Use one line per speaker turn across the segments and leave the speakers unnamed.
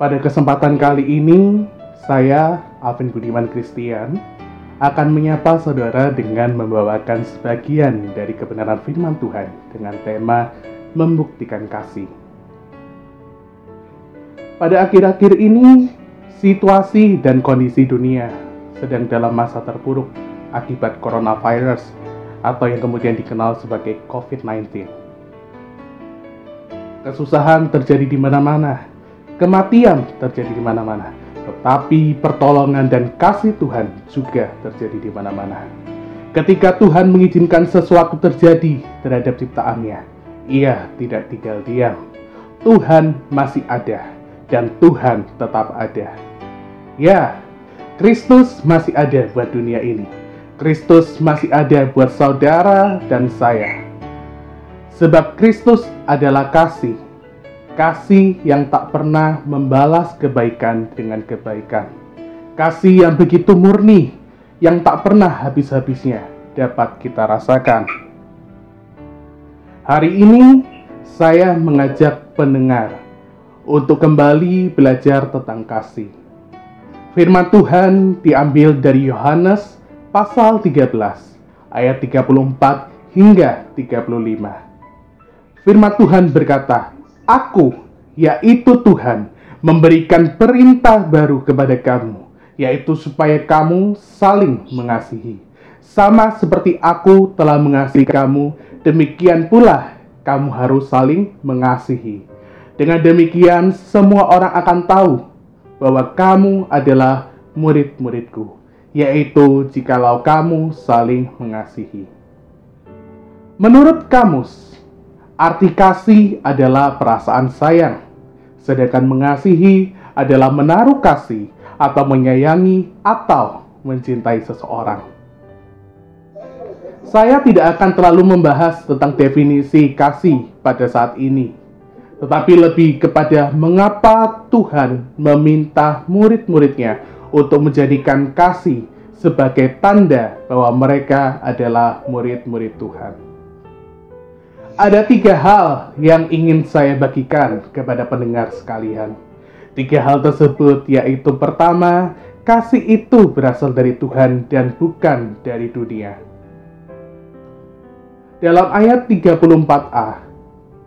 Pada kesempatan kali ini, saya, Alvin Budiman Christian, akan menyapa saudara dengan membawakan sebagian dari kebenaran firman Tuhan dengan tema Membuktikan Kasih. Pada akhir-akhir ini, situasi dan kondisi dunia sedang dalam masa terpuruk akibat coronavirus atau yang kemudian dikenal sebagai COVID-19. Kesusahan terjadi di mana-mana, kematian terjadi di mana-mana, tetapi pertolongan dan kasih Tuhan juga terjadi di mana-mana. Ketika Tuhan mengizinkan sesuatu terjadi terhadap ciptaannya, ia tidak tinggal diam. Tuhan masih ada dan Tuhan tetap ada. Ya, Kristus masih ada buat dunia ini. Kristus masih ada buat saudara dan saya. Sebab Kristus adalah kasih kasih yang tak pernah membalas kebaikan dengan kebaikan. Kasih yang begitu murni, yang tak pernah habis-habisnya dapat kita rasakan. Hari ini saya mengajak pendengar untuk kembali belajar tentang kasih. Firman Tuhan diambil dari Yohanes pasal 13 ayat 34 hingga 35. Firman Tuhan berkata, Aku, yaitu Tuhan, memberikan perintah baru kepada kamu, yaitu supaya kamu saling mengasihi. Sama seperti aku telah mengasihi kamu, demikian pula kamu harus saling mengasihi. Dengan demikian, semua orang akan tahu bahwa kamu adalah murid-muridku, yaitu jikalau kamu saling mengasihi. Menurut kamus, Arti kasih adalah perasaan sayang, sedangkan mengasihi adalah menaruh kasih atau menyayangi atau mencintai seseorang. Saya tidak akan terlalu membahas tentang definisi kasih pada saat ini, tetapi lebih kepada mengapa Tuhan meminta murid-muridnya untuk menjadikan kasih sebagai tanda bahwa mereka adalah murid-murid Tuhan ada tiga hal yang ingin saya bagikan kepada pendengar sekalian. Tiga hal tersebut yaitu pertama, kasih itu berasal dari Tuhan dan bukan dari dunia. Dalam ayat 34a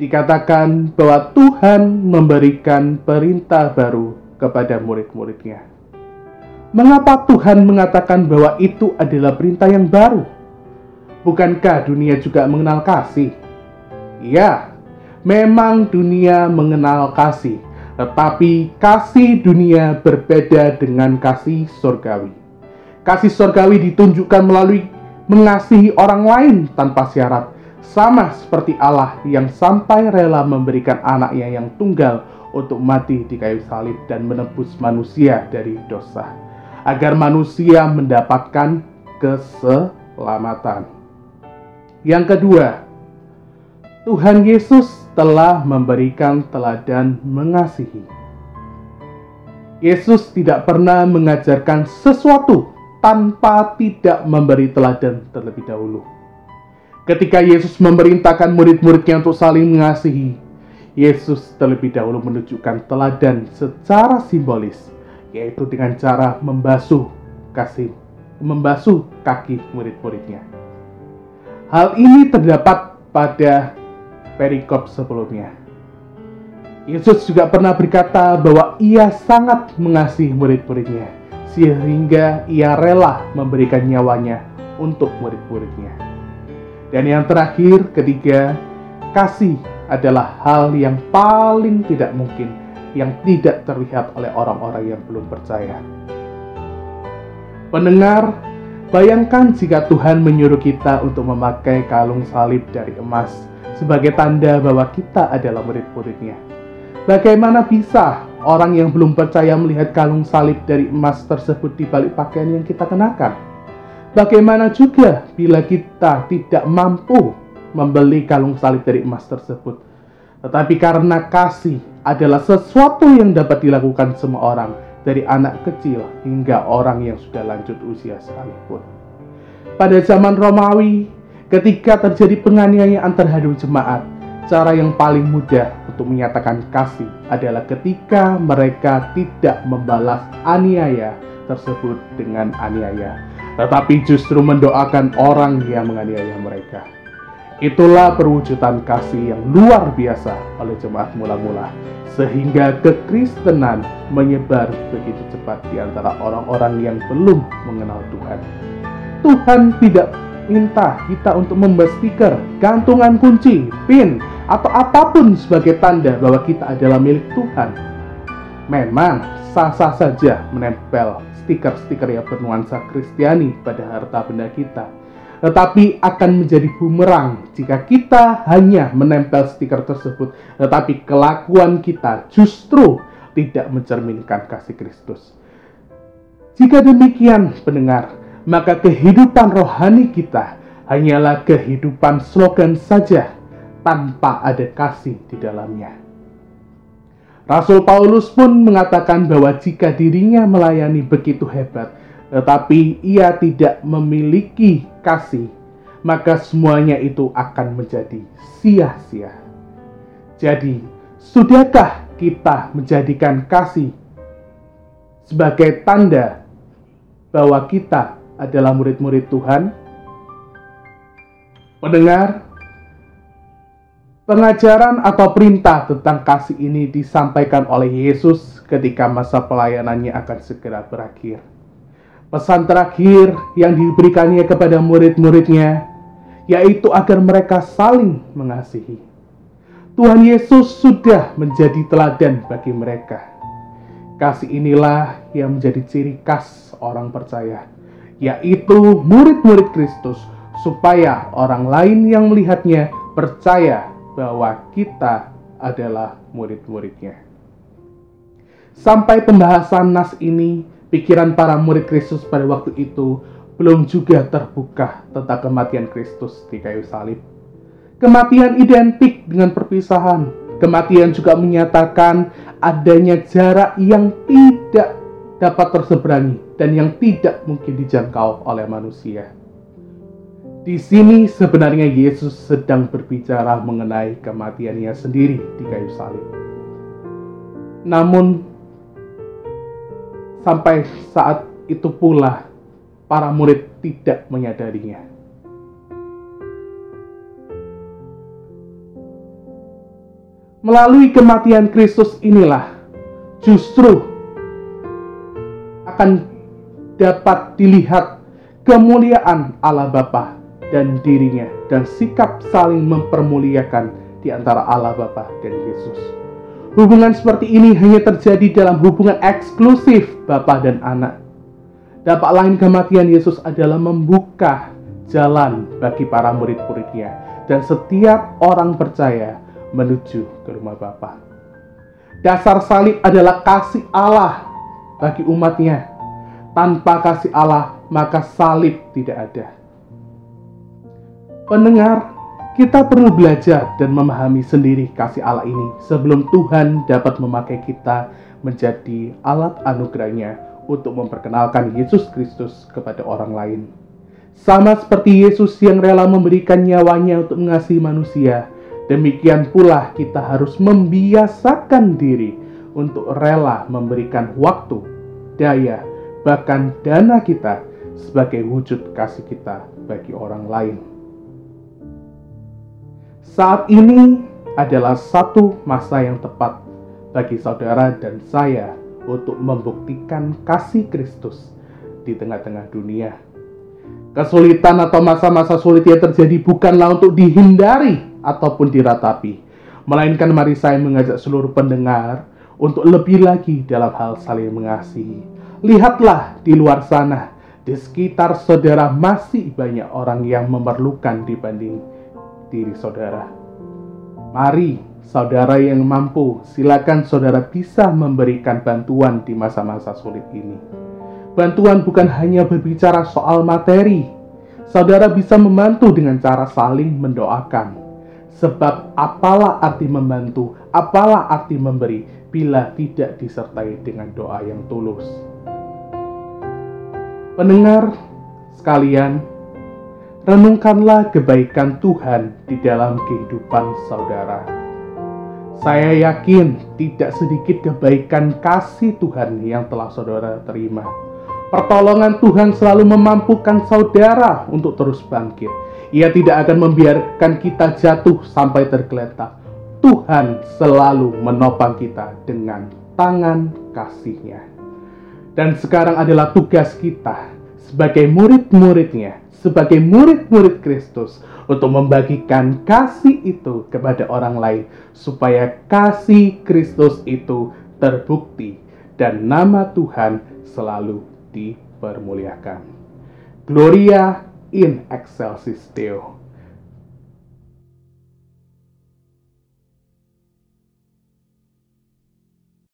dikatakan bahwa Tuhan memberikan perintah baru kepada murid-muridnya. Mengapa Tuhan mengatakan bahwa itu adalah perintah yang baru? Bukankah dunia juga mengenal kasih? Ya, memang dunia mengenal kasih, tetapi kasih dunia berbeda dengan kasih surgawi. Kasih surgawi ditunjukkan melalui mengasihi orang lain tanpa syarat, sama seperti Allah yang sampai rela memberikan anaknya yang tunggal untuk mati di kayu salib dan menebus manusia dari dosa, agar manusia mendapatkan keselamatan. Yang kedua, Tuhan Yesus telah memberikan teladan mengasihi. Yesus tidak pernah mengajarkan sesuatu tanpa tidak memberi teladan terlebih dahulu. Ketika Yesus memerintahkan murid-muridnya untuk saling mengasihi, Yesus terlebih dahulu menunjukkan teladan secara simbolis, yaitu dengan cara membasuh kasih, membasuh kaki murid-muridnya. Hal ini terdapat pada perikop sebelumnya. Yesus juga pernah berkata bahwa ia sangat mengasihi murid-muridnya, sehingga ia rela memberikan nyawanya untuk murid-muridnya. Dan yang terakhir, ketiga, kasih adalah hal yang paling tidak mungkin yang tidak terlihat oleh orang-orang yang belum percaya. Pendengar, bayangkan jika Tuhan menyuruh kita untuk memakai kalung salib dari emas sebagai tanda bahwa kita adalah murid-muridnya. Bagaimana bisa orang yang belum percaya melihat kalung salib dari emas tersebut di balik pakaian yang kita kenakan? Bagaimana juga bila kita tidak mampu membeli kalung salib dari emas tersebut? Tetapi karena kasih adalah sesuatu yang dapat dilakukan semua orang, dari anak kecil hingga orang yang sudah lanjut usia sekalipun. Pada zaman Romawi, Ketika terjadi penganiayaan terhadap jemaat, cara yang paling mudah untuk menyatakan kasih adalah ketika mereka tidak membalas aniaya tersebut dengan aniaya, tetapi justru mendoakan orang yang menganiaya mereka. Itulah perwujudan kasih yang luar biasa oleh jemaat mula-mula, sehingga kekristenan menyebar begitu cepat di antara orang-orang yang belum mengenal Tuhan. Tuhan tidak minta kita untuk membuat stiker, gantungan kunci, pin, atau apa pun sebagai tanda bahwa kita adalah milik Tuhan. Memang sah-sah saja menempel stiker-stiker yang bernuansa Kristiani pada harta benda kita. Tetapi akan menjadi bumerang jika kita hanya menempel stiker tersebut, tetapi kelakuan kita justru tidak mencerminkan kasih Kristus. Jika demikian, pendengar, maka kehidupan rohani kita hanyalah kehidupan slogan saja tanpa ada kasih di dalamnya. Rasul Paulus pun mengatakan bahwa jika dirinya melayani begitu hebat, tetapi ia tidak memiliki kasih, maka semuanya itu akan menjadi sia-sia. Jadi, sudahkah kita menjadikan kasih sebagai tanda bahwa kita adalah murid-murid Tuhan. Pendengar, pengajaran atau perintah tentang kasih ini disampaikan oleh Yesus ketika masa pelayanannya akan segera berakhir. Pesan terakhir yang diberikannya kepada murid-muridnya yaitu agar mereka saling mengasihi. Tuhan Yesus sudah menjadi teladan bagi mereka. Kasih inilah yang menjadi ciri khas orang percaya yaitu murid-murid Kristus, supaya orang lain yang melihatnya percaya bahwa kita adalah murid-muridnya. Sampai pembahasan nas ini, pikiran para murid Kristus pada waktu itu belum juga terbuka tentang kematian Kristus di kayu salib. Kematian identik dengan perpisahan. Kematian juga menyatakan adanya jarak yang tidak dapat terseberangi dan yang tidak mungkin dijangkau oleh manusia. Di sini sebenarnya Yesus sedang berbicara mengenai kematiannya sendiri di kayu salib. Namun sampai saat itu pula para murid tidak menyadarinya. Melalui kematian Kristus inilah justru akan dapat dilihat kemuliaan Allah Bapa dan dirinya dan sikap saling mempermuliakan di antara Allah Bapa dan Yesus. Hubungan seperti ini hanya terjadi dalam hubungan eksklusif Bapa dan Anak. Dampak lain kematian Yesus adalah membuka jalan bagi para murid-muridnya dan setiap orang percaya menuju ke rumah Bapa. Dasar salib adalah kasih Allah bagi umatnya. Tanpa kasih Allah, maka salib tidak ada. Pendengar, kita perlu belajar dan memahami sendiri kasih Allah ini sebelum Tuhan dapat memakai kita menjadi alat anugerahnya untuk memperkenalkan Yesus Kristus kepada orang lain. Sama seperti Yesus yang rela memberikan nyawanya untuk mengasihi manusia, demikian pula kita harus membiasakan diri untuk rela memberikan waktu, daya, bahkan dana kita sebagai wujud kasih kita bagi orang lain. Saat ini adalah satu masa yang tepat bagi saudara dan saya untuk membuktikan kasih Kristus di tengah-tengah dunia. Kesulitan atau masa-masa sulit yang terjadi bukanlah untuk dihindari ataupun diratapi, melainkan mari saya mengajak seluruh pendengar untuk lebih lagi dalam hal saling mengasihi. Lihatlah di luar sana, di sekitar saudara masih banyak orang yang memerlukan dibanding diri saudara. Mari, saudara yang mampu, silakan saudara bisa memberikan bantuan di masa-masa sulit ini. Bantuan bukan hanya berbicara soal materi, saudara bisa membantu dengan cara saling mendoakan. Sebab apalah arti membantu, apalah arti memberi bila tidak disertai dengan doa yang tulus. Pendengar sekalian, renungkanlah kebaikan Tuhan di dalam kehidupan saudara. Saya yakin tidak sedikit kebaikan kasih Tuhan yang telah saudara terima. Pertolongan Tuhan selalu memampukan saudara untuk terus bangkit. Ia tidak akan membiarkan kita jatuh sampai tergeletak. Tuhan selalu menopang kita dengan tangan kasihnya. Dan sekarang adalah tugas kita sebagai murid-muridnya, sebagai murid-murid Kristus untuk membagikan kasih itu kepada orang lain supaya kasih Kristus itu terbukti dan nama Tuhan selalu dipermuliakan. Gloria in excelsis Deo.